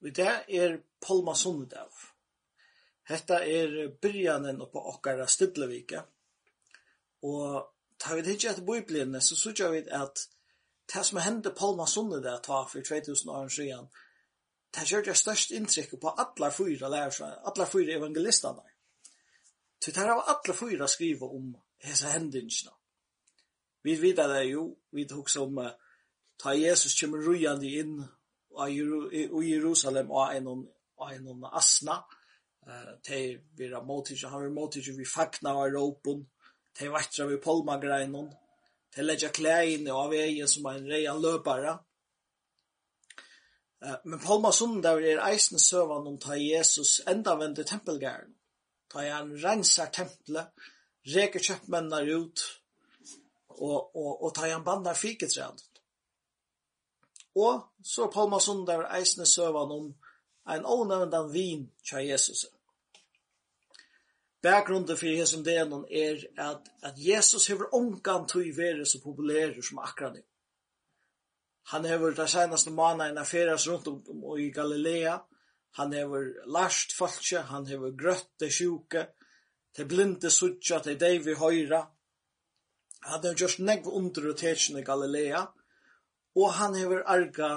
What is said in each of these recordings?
Vi det er Palma Sundedav. Hetta er byrjanen oppa okkara Stidlevike. Og ta vi hitje etter bøyblene, så sutja vi at det som hendte Palma Sundedav ta for 2000 år siden, det gjør det størst inntrykk på alla fyra lærersene, alla fyra evangelistene. Så det har alla fyra skriva om hese hendingsna. Vi vet det jo, vi tok som ta Jesus kommer rujande inn i Jerusalem og en og en asna. Eh te vera motige har motige vi fakna og ropun te vatra vi polma greinon te leggja klein og vegen som ein rean løpara eh men polma sundag er eisen servan om ta Jesus enda vende tempelgarden ta han rensar tempelet reker kjøpmennar ut og og og ta han bandar fiketræd Og så Palma Sundar eisne søvan om ein ånevndan vin tja Jesus. Bakgrunden for Jesus denon er at, at Jesus hever ongan tui vere så populær som akkurat nu. Han hever de senaste manna feras rundt om, om, i Galilea. Han hever lasht falskje, han hever grøtt det sjuke, det blinde suttja, det deiv vi høyra. Han hever just negv under rotation i Galilea og han hever arga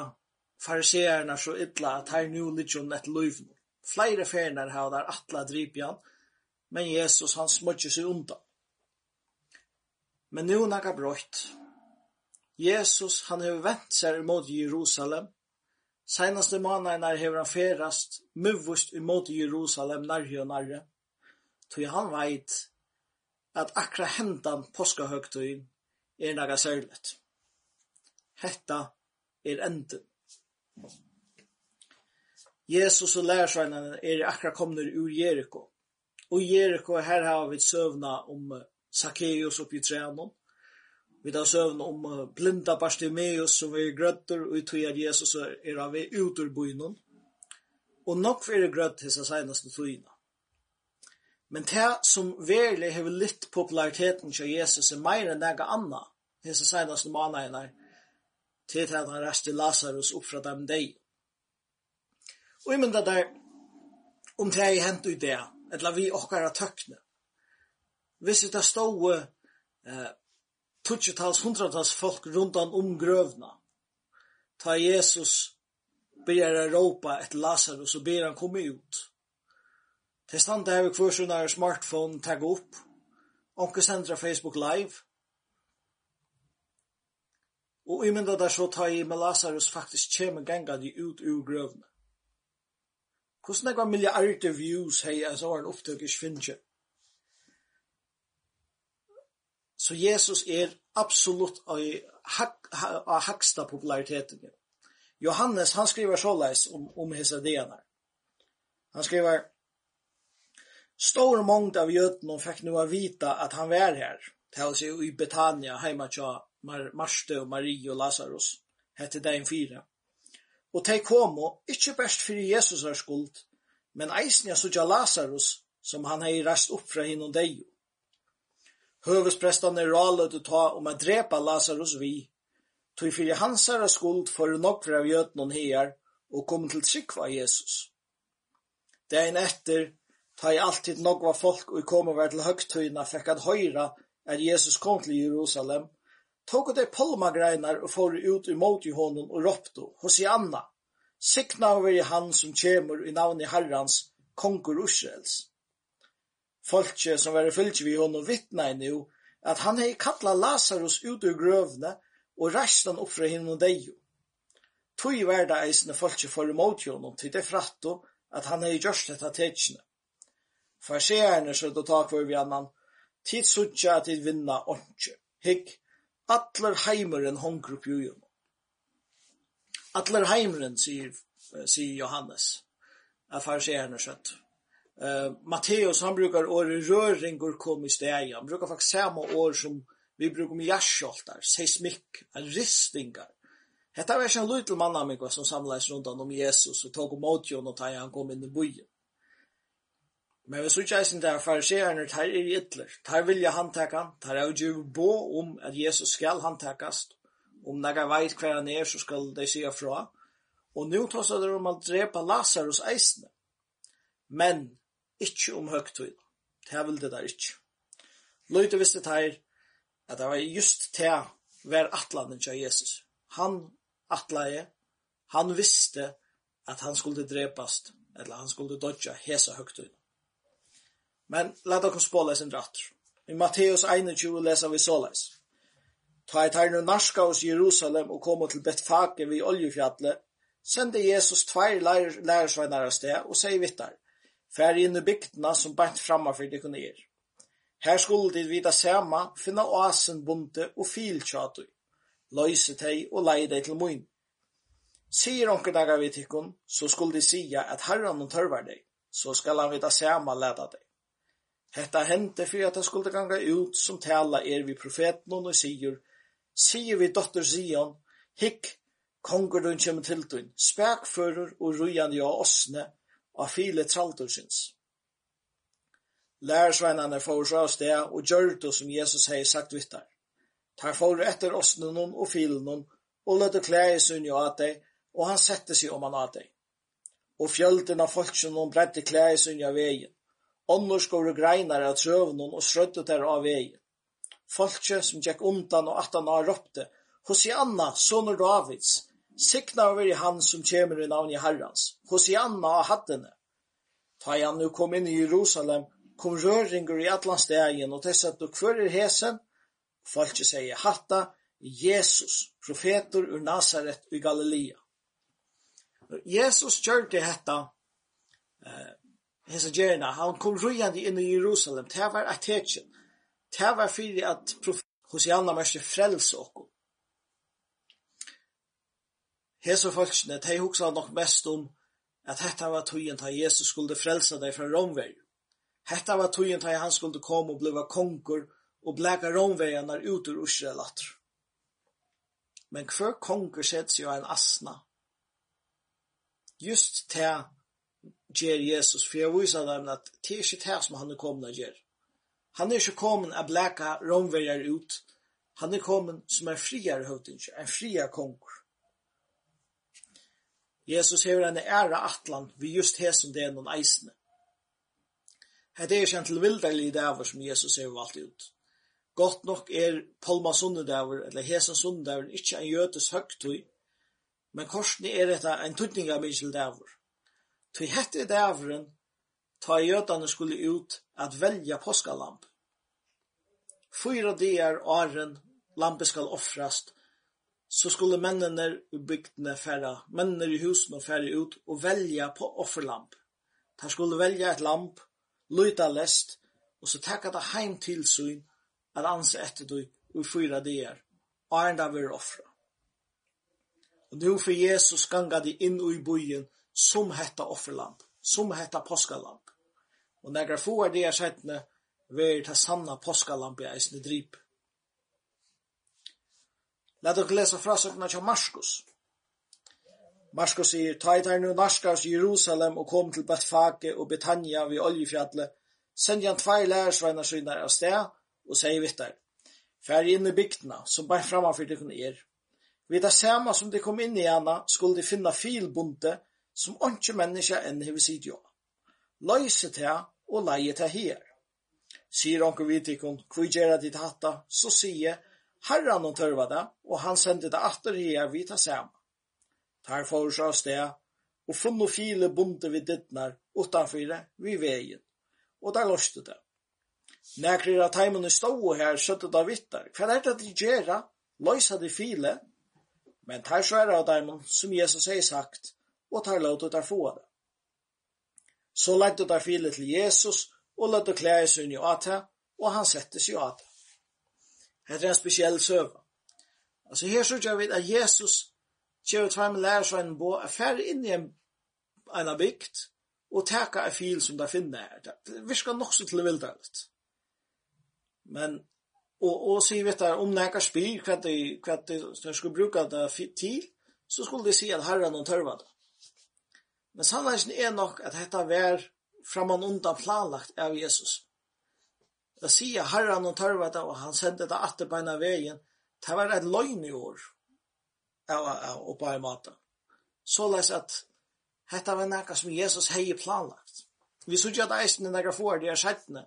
fariseerna så illa at her nu lidsjon et løyvn. Flere ferner har der atla dripjan, men Jesus han smutjer seg undan. Men nu naga brøyt. Jesus han hever vent seg imot Jerusalem. Seinaste månedene hever han ferast, muvust imot Jerusalem nærre og nærre. Tog han veit at akra hendan påskahøgtøyen er naga særligt hetta er enden. Jesus og lærersveinene er akkurat kommet ur Jericho. Og Jericho, her har vi søvna om Zacchaeus oppi trænen. Vi har søvna om blinda Bartimeus som er grøtter og tog at Jesus er av ut ur bynum. Og nok for er grøtt hessa seinaste togina. Men det som verlig har litt populariteten til Jesus er meir enn nega anna hessa seinaste managina til at han reste Lazarus opp fra dem deg. Og jeg mynda der, om det er hent ut det, eller vi okkar av tøkne. Hvis det stod eh, tutsjetals, hundratals folk rundan om grøvna, ta Jesus begynner å råpa etter Lazarus og ber han komme ut. Til stand her vi kvar smartphone tagga opp. Onke sendra Facebook live. Og i mynda der så tar jeg med Lazarus faktisk kjem genga de ut ur grøvene. Hvordan jeg var milliarder views hei, altså var en opptøk i Svinje. Så Jesus er absolutt av haksta populariteten. Johannes, han skriver såleis om, om hese denar. Han skriver, Stor mångd av jötnum fekk nu a vita at han var her, til å si i Betania, heima tja Mar Marste og Marie og Lazarus, hette dagen fire. Og de kom og, ikke best fyrir Jesus er skuld, men eisen jeg sutja Lazarus, som han hei rast opp fra hinn og deio. Høvesprestan er å ta om å drepa Lazarus vi, tog fyrir hans er skuld for nok fra gjøten og her, og kom til trikva Jesus. Dagen etter, ta i alltid nokva folk og kom over til høgtøyna, fikk at høyra at Jesus kom til Jerusalem, tog de palmagreinar og for ut i mot i honom og ropto, Hosianna, sikna over i han som kjemur i navnet Herrans, konkur Ursels. Folkje som var i fyllt vi honom vittna i nu, at han hei kalla Lazarus ut ur grøvne og reist han opp fra hinn og deio. Tui verda eisne folkje for imot honom til det fratto at han hei gjørst dette tetsjene. Farseerne sødde tak for vi annan, tid suttja at vinna åndsje. Hikk, Atler heimeren hongur upp ju. Atler heimeren, sier, sier Johannes, er farsierne skjøtt. Uh, Matteus, han brukar året røringur kom i steg. Han brukar faktisk samme år som vi brukar med jarsjoltar, seismikk, ristingar. Hetta var en lytel mann av mig som samlades rundt om Jesus og tog om åtjon og ta han kom inn i byen. Men vi sykja eisen der fariseerne, tar er i ytler, tar vilja handtaka, tar er jo bo om at Jesus skal handtakast, om nega veit hver han er, så skal de sija fra, og nu tås det om at drepa Lazarus eisne, men ikkje om høgtøyna, det vil det der ikkje. Løyte visste tar at det var just til hver atlanen til Jesus. Han atlaje, han visste at han skulle drepast, eller han skulle dodja hesa høgtøyna. Men lad oss spåla sin rattor. I Matteus 21 läser vi såleis. Ta i tar nu narska hos Jerusalem og koma til Betfake vid oljefjallet, sende Jesus tvær lærersveinar av sted og sier vittar, fær inn i bygdena som bært framma for det kunne er. Her skulle de vita sema, finna oasen bunte og filtjatu, løyse teg og leie deg til moin. Sier onker dagar vi tikkun, så skulle de sija at herran og tørvar deg, så skal han vita sema leda deg. Hetta hente fyrir at han skulle ganga ut som tala er vi profeten og sigur, sigur vi dotter Zion, hikk, konger du kjem til tun, spekfører og rujan ja osne, av file traldursins. Lærsveinane får så av sted og gjør det som Jesus hei sagt vittar. Tar får etter osne noen og file noen, og løtte klæg i sunn jo at deg, og han sette seg om han at deg. Og fjölden av folk som noen bredde klæg i sunn jo av veien Onnur skore greinar av trøvnun og strødde der av vei. Folke som gikk undan og atan av ropte, Hosianna, sonur Davids, sikna over i han som kjemur i navn i herrans, Hosianna av hattene. Ta han nu kom inn i Jerusalem, kom røringer i atlan stegen, og tess du kvør er hesen, folke sier hatta, Jesus, profetor ur Nazaret i Galilea. Jesus gjør det hetta, eh, hesa gjerna, han kom rujandi inn i Jerusalem, det var et tetsjen. Det var fyrir at Hosianna mørste frelse okko. Hesa folksne, de hoksa nok mest om at hetta var tøyen ta Jesus skulle frelsa deg fra Romvei. Hetta var tøyen ta han skulle komme og bliva konkur og blæka Romveianar ut ur Israel. Men hver konkur sett jo en asna. Just til ger Jesus, for jeg viser dem at det er ikke det som han er kommet å gjøre. Han er ikke kommet å blæka romverjer ut. Han er kommet som en friare høvding, en friare konger. Jesus hever en ære atlan vi just her som det er noen eisne. Det er kjent til vildarlig dæver som Jesus hever valgt ut. Godt nok er Palma Sundedæver, eller Hesen Sundedæver, ikkje en jøtes høgtøy, men korsni er dette en tuttning av Michel dæver. Tui hette i dævren, ta jötane skulle ut at velja påskalamp. Fyra dier åren lampe skal offrast, så skulle mennene i bygdene færa, mennene i husene færa ut og velja på offerlamp. Ta skulle velja et lamp, luta lest, og så takka det heim til syn at anse etter du i fyra dier, åren da vi offra. Og nu for Jesus ganga de inn i byen, som hetta offerlamp, som hetta påskalamp. Og negra få er det jeg sættene, ver ta sanna påskalamp i eisne drip. Lad dere lesa frasøkna til Marskos. Marskos sier, ta i nu narskars Jerusalem og kom til Betfake og Betania vid oljefjallet, send han tvei lærersveinar synar av sted og sier vittar, fær inn i bygdena som bare framfyrt dere er. Vid det samme som de kom inn i henne skulle de finne filbunte som ikke menneske enn hever sitt jo. Løyse til og leie til her. Sier onker vitikon, hvor gjør ditt hatta, så sier herran og tørva det, og han sendte det atter her vi tar sammen. Tar for seg sted, og funn og file bunte vid dittnar, utanfyre, vi veien, og der løste det. Nekrir av teimene stod her, søtte da vittar, hva er det de gjør, løysa de file, men tar sværa av teimen, som Jesus har sagt, og tar lov til å få det. Så lette der filet til Jesus, og lette klæde seg inn i åta, og han settes i åta. Det er en spesiell søv. Altså her så gjør vi at Jesus kjører ut frem lærer seg en bo, er ferdig inn i en, en bygd, og teka en fil som de finner her. Det virker nok så til vildt litt. Men, og, og sier vi der, om nekar spyr hva de, hva de, de skulle bruke det til, så skulle de si at herren og tørva det. Men sannleggen er nok at dette var framman undan planlagt av Jesus. Det sier herran og tørvet og han sendte det atter på en av veien. Det var et løgn i år. Og på en måte. Så les at dette var noe som Jesus hei planlagt. Vi så ikke at eisen er noe for, det er skjettene.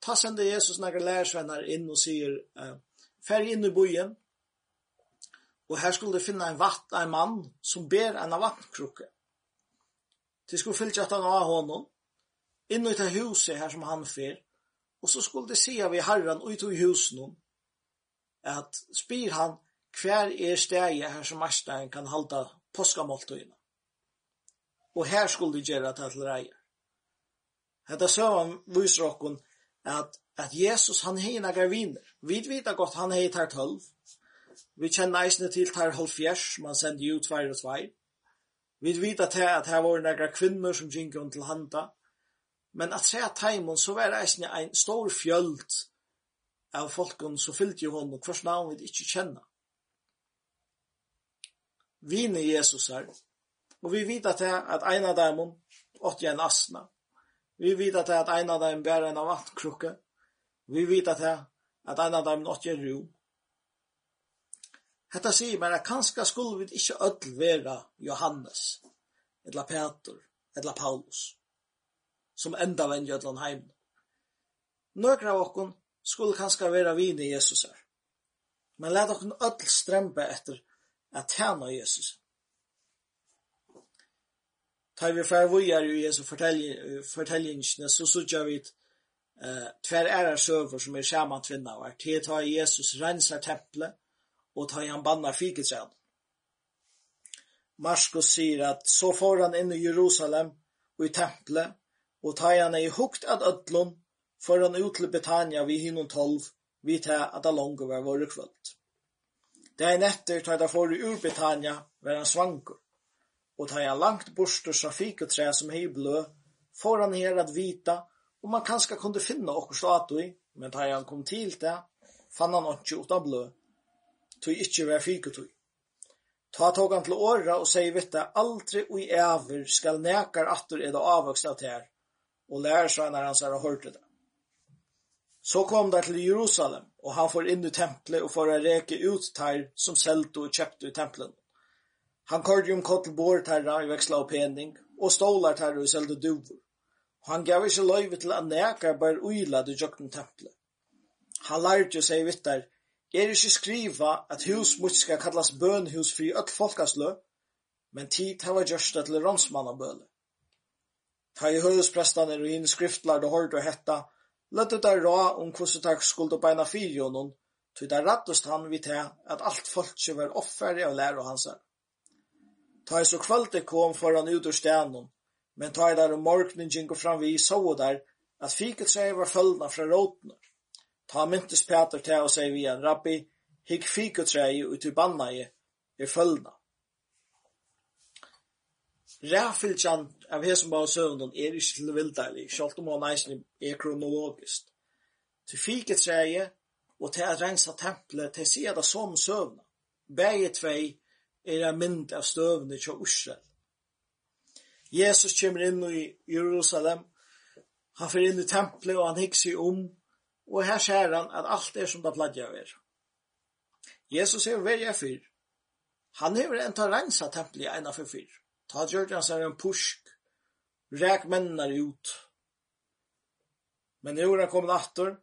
Ta sende Jesus noen lærersvenner inn og sier Fær inn i bojen. Og her skulle du finne en vatt, en mann som ber en av vattenkrukke. Det skulle fylla att han av honom. Inne i det huset här som han fyr. Och så skulle det se vi herran och i husen. Att spyr han hver er steg her som Marstein kan halda påskamåltøyene. Og her skulle de gjøre det til reier. Hetta søvann viser okkon at, at Jesus han hei nagar viner. Vi vita godt han hei tar tølv. Vi kjenner eisne til tar halvfjers, man sendi ju tvær og tvær. Vi vet at her, at var några kvinner som gikk runt till handa. Men att säga tajmon så var det en stor fjöld av folken som fyllt jo honom och hvers navn vi inte känner. Vi är Jesus her, Och vi vet att, här, att en av dem åt en asna. Vi vet att, här, att en av dem bærer en av vattkrukke, Vi vet att, här, att en av dem åt en ro. Hetta sier meg at kanskje skulle vi ikkje ødel vera Johannes, eller Peter, eller Paulus, som enda venn i ödlan heim. Nøkra av okkon skulle kanska vera vini Jesusar, men let okkon ødel strempe etter at tjena Jesus. Tar vi fra vujar i Jesu fortellingsne, så sutja vi uh, tver æra søver som er saman tvinna var. Tid tar Jesus rensar tempelet, og ta han bannar fiketræd. Marskos sier at så får han inn i Jerusalem og i tempelet, og ta han i hukt at ödlon, for han ut til Betania vi hinnom tolv, vi ta at det langt var våre kvöld. Det er netter ta han får ur Betania, var han svanker, og ta han langt bort fra fiketräd som hei blø, får han her at vita, og man kanskje kunde finne okkur statui, men ta han kom til det, fann han ikke utan blø, tog ikkje vær fikutui. Ta tog han til åra og sier vitta aldri ui æver skal nekar attur edda avvokst av ter, og han hans er hørte det. Så kom det til Jerusalem, og han får inn i templet og får reke ut ter som selte og kjøpte i templen. Han kordi om kottel terra i veksla og pening, og stålar terra i selte duvor. Han gav ikkje løyve til at nekar bare uila det jøkken templet. Han lærte seg vittar, er ikke skriva at hus mot skal kallas bønhus fri öll folkaslø, men tid hava gjørsta til ronsmannabøle. Ta i høyhusprestan er og hinn skriftlar og hård og hetta, løttet der ra om hvordan tak skuld og beina fyrjonon, tog der rattust han vi til at alt folk som var offer av lærer hans her. Ta i så kvalitet kom foran ut ur stenen, men ta i der om morgenen gikk fram vi så der at fiket seg var følgna fra rådene. Ta myntes Peter til og sier vi en rabbi, hikk fikutreie ut i banna i følgna. Ræfylkjan av hesum bá søvnun er ikke til vildeilig, sjálft om hon eisen er kronologist. Til fikutreie og til at rensa tempelet til sida da som søvna. Begge tvei er en mynd av støvne til Israel. Jesus kommer inn i Jerusalem, han fyrir inn i tempelet og han hikk seg om og her ser han at alt er som det pladja av er. Jesus er verja fyr. Han hever en ta rensa tempel i ena for fyr. Ta gjør han seg en pusk, rek mennene ut. Men nå er han kommet atter,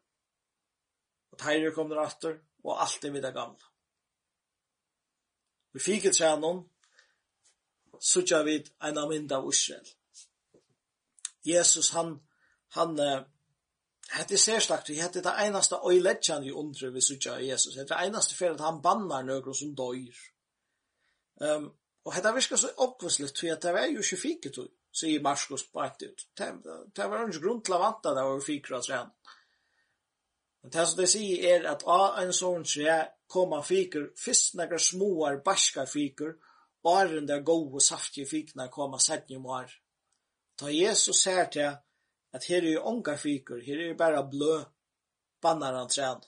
og teir er kommet attor, og alt er vidt det gamle. Vi fikk et trænon, suttja vi en av mynda av Israel. Jesus, han, han, han, hette særstakt, vi hette det einaste øyletjan vi undre vi sutja i Jesus. Hette det einaste fyrir at han bannar nøkron som døyr. Um, og hette virka så oppvisligt, for det var jo ikke fiket, sier Marskos bakt ut. Det, det var ikke grunn til å vanta det var fiket av træn. Men det som de sier er at av en sånn tre koma fiker, fyrst nekra småar barska fiker, åren der gode saftige fikna koma setnjum år. Ta Jesus ser til at her er ongar fikur, her er bara blø bannar han træn.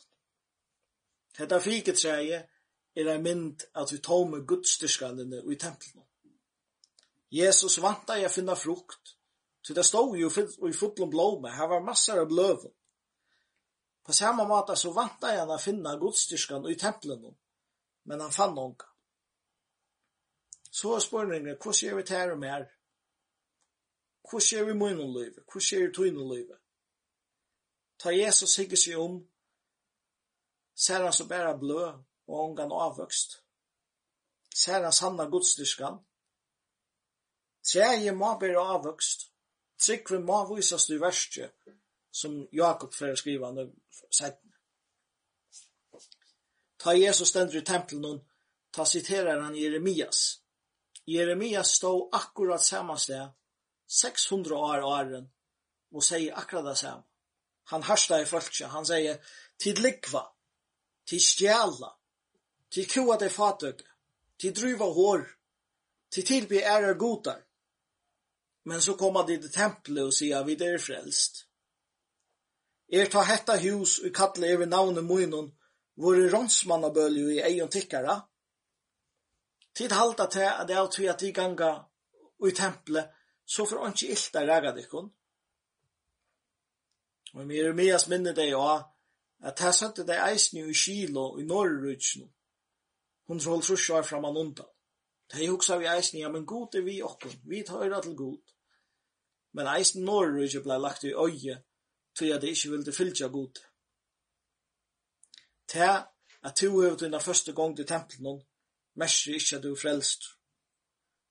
Hetta fiketræje er ein mynd at vi tome gudstyrskallene i tempelen. Jesus vanta jeg finna frukt, så det stod jo i fotlom blåme, her var massar av bløven. På samme måte så vanta jeg han finna gudstyrskan i tempelen, men han fann ongar. Så er spørningen, hvordan gjør vi det her og mer? Hva skjer i munnen livet? Hva skjer i tøyne livet? Ta Jesus hikker seg om, ser han så bare blø og ångan avvøkst. Ser han sanna godstyrskan. Treje må bare avvøkst. Tryggven må visast i verste, som Jakob fyrir skrivande sett. Ta Jesus stendur i tempelen, ta siterar han Jeremias. Jeremias stod akkurat saman sted 600 år åren og sier akkurat det samme. Han harstar i folket, han sier tid likva, tid stjæla, tid kua det fatøke, tid dryva hår, tid tilby ære godar. Men så koma de til tempelet og sier vi er frelst. Er ta hetta hus og kalle over navnet munnen, vore ronsmannabølju i eion tikkara. Tid halta til at det er tog at de ganga i tempelet så får han ikke ilt av rægat ikkon. Og vi er med oss minne deg også, at her sønte deg eisen i Kilo i Norrrutsen. Hun tror holdt rusjar fram an undan. Dei hugsa vi eisen, ja, men god er vi okkon, vi tøyra til god. Men eisen Norrrutsen blei lagt i øye, tog at det ikkje ville fylltja god. Ta at to høvet dina første gong til tempelen, mersi ikkje at du er frelst.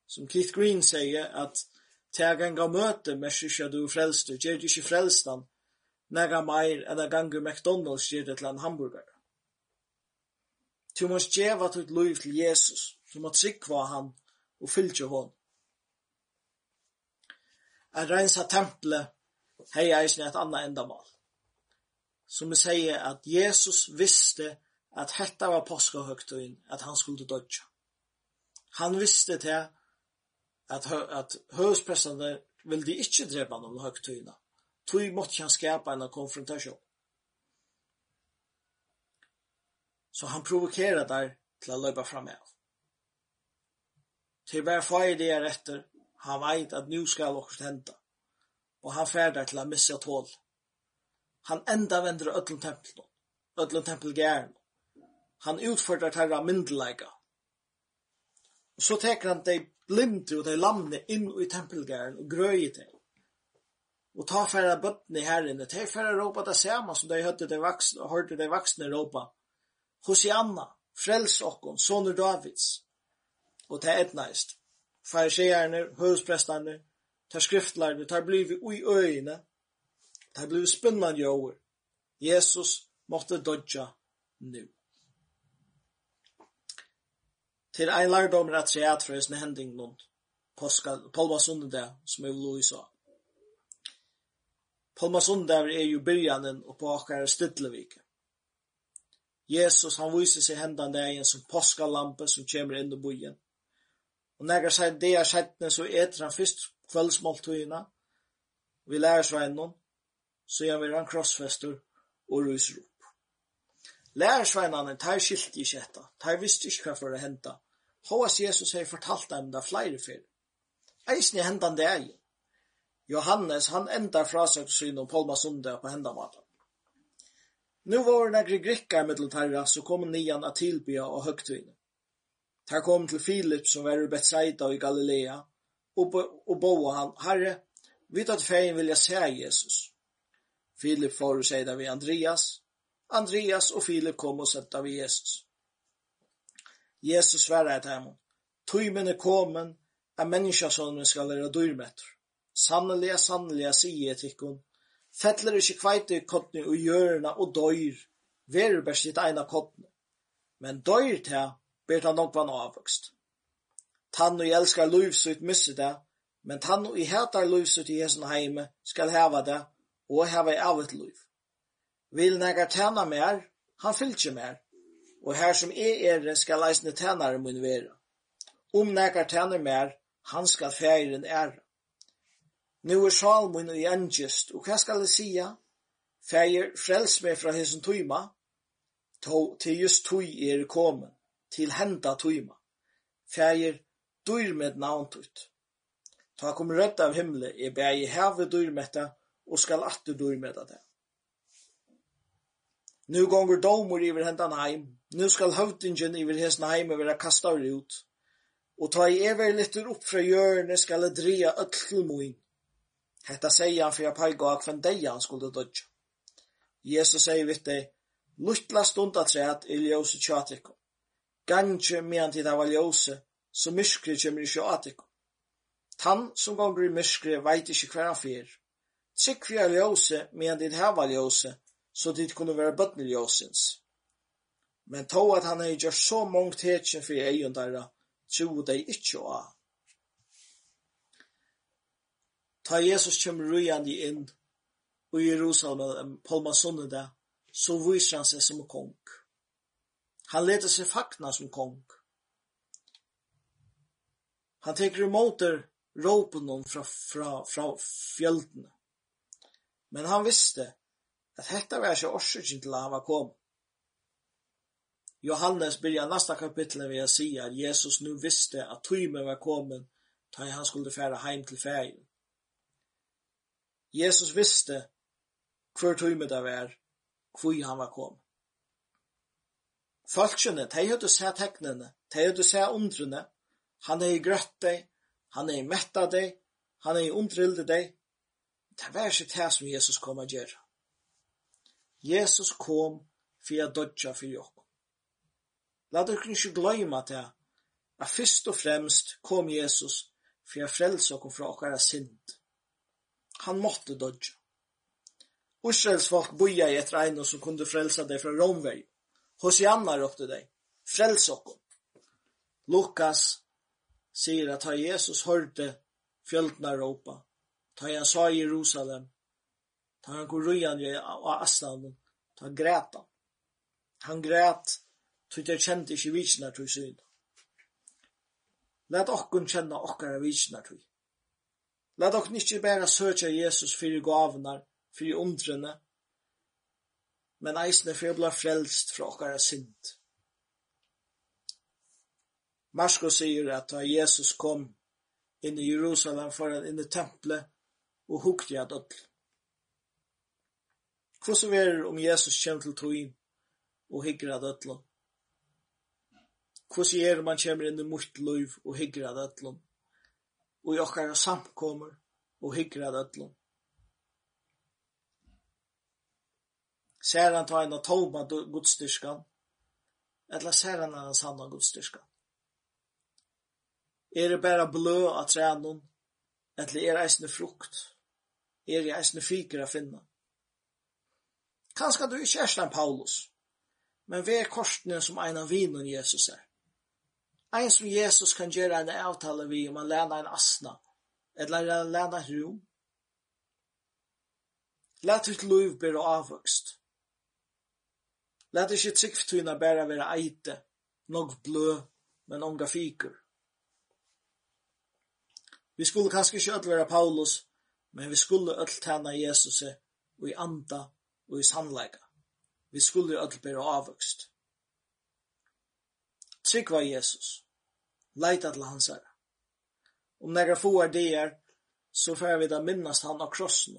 Som Keith Green sier at til ganga møte med ikke du frelst, og gjør ikke frelstan, nega meir enn a gangu McDonalds gjør det til en hamburger. Du måst djeva ditt liv til Jesus, du må tryggva han og fylgja hon. A rensa tempelet hei eisen et anna endamal. Som vi sier at Jesus visste at hetta var påskahøgtøyen, at han skulle dødja. Han visste til at, at høvesprestene ville ikke drepa noen høgtøyene. Tøy måtte han skapa en konfrontasjon. Så han provokerer der til å løpe fram av. Til hver fag det er etter, han veit at nu skal okkur henta. Og han færdar til å missa tål. Han enda vender öllum templen, tempel gæren. Han utfordrar terra myndelæga. Og så teker han dei blinde og de lamne inn i tempelgæren og grøy dei. Og ta færre bøttene her inne, ta færre råpa det samme som de hørte de vaksne, hørte de vaksne råpa. Hosianna, frels okkon, soner Davids. Og ta etnaist. Farisejerne, høvspresterne, ta skriftlerne, ta blivi ui øyene, ta blivi spinnan jover. Jesus måtte dodja nu til ein lærdom er at se at frøs med hending noen påska, Palma Sundag som er Louis sa. Palma Sundag er jo byrjanen og på akkar stidlevike. Jesus han viser seg hendan dagen som påskalampe som kommer inn i bojen. Og når jeg det er skjettene så etter han først kveldsmåltøyene vi lærer seg noen så gjør vi han krossfester og ruser opp. Lærersveinene, tar skilt i kjetta, tar visst ikke hva for å hente hos Jesus har fortalt dem det flere fyr. Eisen i hendan det er Johannes, han endar frasøkt syn om Polma Sunde på hendamaten. Nu var negri grikkar mittel tarra, så kom nian av tilbya og høgtvin. Ta kom til Filip som var i Bethsaida i Galilea, og boa han, Herre, vid at fein jeg se Jesus. Filip får seg vi Andreas, Andreas og Filip kom og setta vi Jesus. Jesus svarar til ham, «Tøymen er kommet, er menneskjøsonen skal være dyrmetter. Sannelig, sannelig, sier jeg til henne, fettler ikke kveite kottene og hjørne og døyr, verer best ditt ene kottene. Men døyr til, ber han nok vann avvokst. Tann og jeg elskar livsut misse det, men tann og jeg heter livsut i hesen heime, skal heva det, og heva i avet liv. Vil negar tjena mer, han fylkje mer, og her som er er, skal leisne tænare mun vera. Om nekar tæner mer, han skal feiren ære. Nu er sjal mun i engest, og hva skal jeg sia? Feir frels meg fra hesen tøyma, til just tøy er komen, til henda tøyma. Feir dyr med navntut. Ta kom rødt av himle, jeg bæg i heve dyr med det, og skal atter dyr med det. Nu gonger domur iver hendan heim, Nu skal høvdingen iver hesen heime være kastar ut, og ta i ever litter opp fra hjørne skal jeg drea öll moin. Hetta sier han for jeg peiga av hvem deg han skulle dodja. Jesus sier vitt deg, Luttla stund at træt i ljøse tjatikko. Ganje medan tid av ljøse, så myskri kjemmer i tjatikko. Tan som gonger i myskri veit ikkje hver han fyr. Trykk vi er ljøse medan tid hava ljøse, så tid kunne være bøtten ljøsens. Men tå at han hei gjør så mångt hetjen for egen der, tro dei ikkje å. Ta Jesus kjem rujandi inn i Jerusalem på Masonen der, så viser han seg som kong. Han leder seg fakna som kong. Han teker imot der råpen hon fra, fra, fra fjeldene. Men han visste at dette var ikke årsøkjen til han var kommet. Johannes byrja nästa kapitel vi har säga att Jesus nu visste att tiden var kommen då han skulle färra hem till färgen. Jesus visste hver tiden det var, hver han var kommen. Falskene, de hadde sett teknene, de hadde sett undrene, han er i grøtt deg, han er i deg, han er i undrilde deg. Det var ikke det som Jesus kom å gjøre. Jesus kom for å dodja for jobb. La dere ikke gløyma til at først og fremst kom Jesus for å frelse oss fra okkara synd. Han måtte dodge. Israels folk boja i et regn som kunde frelsa deg fra Romvei. Hosianna ropte deg, frels oss. Lukas sier at ha Jesus hørte fjöldna ropa, ta han sa i Jerusalem, ta han går rujan i Aslan, ta han græta. Han græta så det kjente ikke vitsene til syn. Lad okkun kjenne okkara vitsene til. Lad okkun ikke bare søke Jesus fyrir gavene, fyrir undrene, men eisne fyrir å bli frelst fra okkara synd. Marsko sier at da Jesus kom inn i Jerusalem foran inn i tempelet og hukte at öll. Hvordan er om Jesus kjem til tog inn og hikker at öllom? hvordan er man kommer inn i mitt liv og hygger av ætlom, og i okkara samkommer og hygger av ætlom. Ser han ta en av tolma godstyrskan, eller ser han en av sanna godstyrskan? Er det bare blø av trænon, eller er det eisne frukt? Er det eisne fiker å finne? Kanskje du ikke er Paulus, men vi er korsene som en av vinen Jesus er. Ein som Jesus kan gjøre en avtale vi om han lærer en asna, eller han lærer en ro. Læt ut liv bli avvokst. Læt ikke tryggftuna bare være eite, nog blø, men onga fikur. Vi skulle kanskje ikke ødel være Paulus, men vi skulle alt tjene Jesus og i anda og i sannleika. Vi skulle alt bli avvokst. Trygg var Jesus leita til hans herre. Om några få er det så får vi da minnast han av krossen.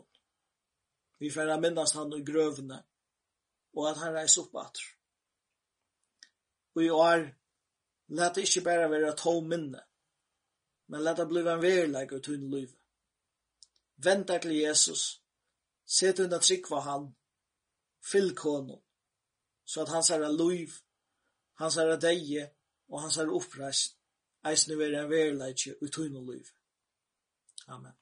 Vi får da minnast han av grøvene, og at han reis upp at. Og i år let det ikke bare være ett minne men let det bli en verleik och tunn liv. Vent deg til Jesus Sett under trygg var han fyll honom så at hans herre liv hans herre deje og hans herre oppreist, eisne vera en verleitje i liv. Amen.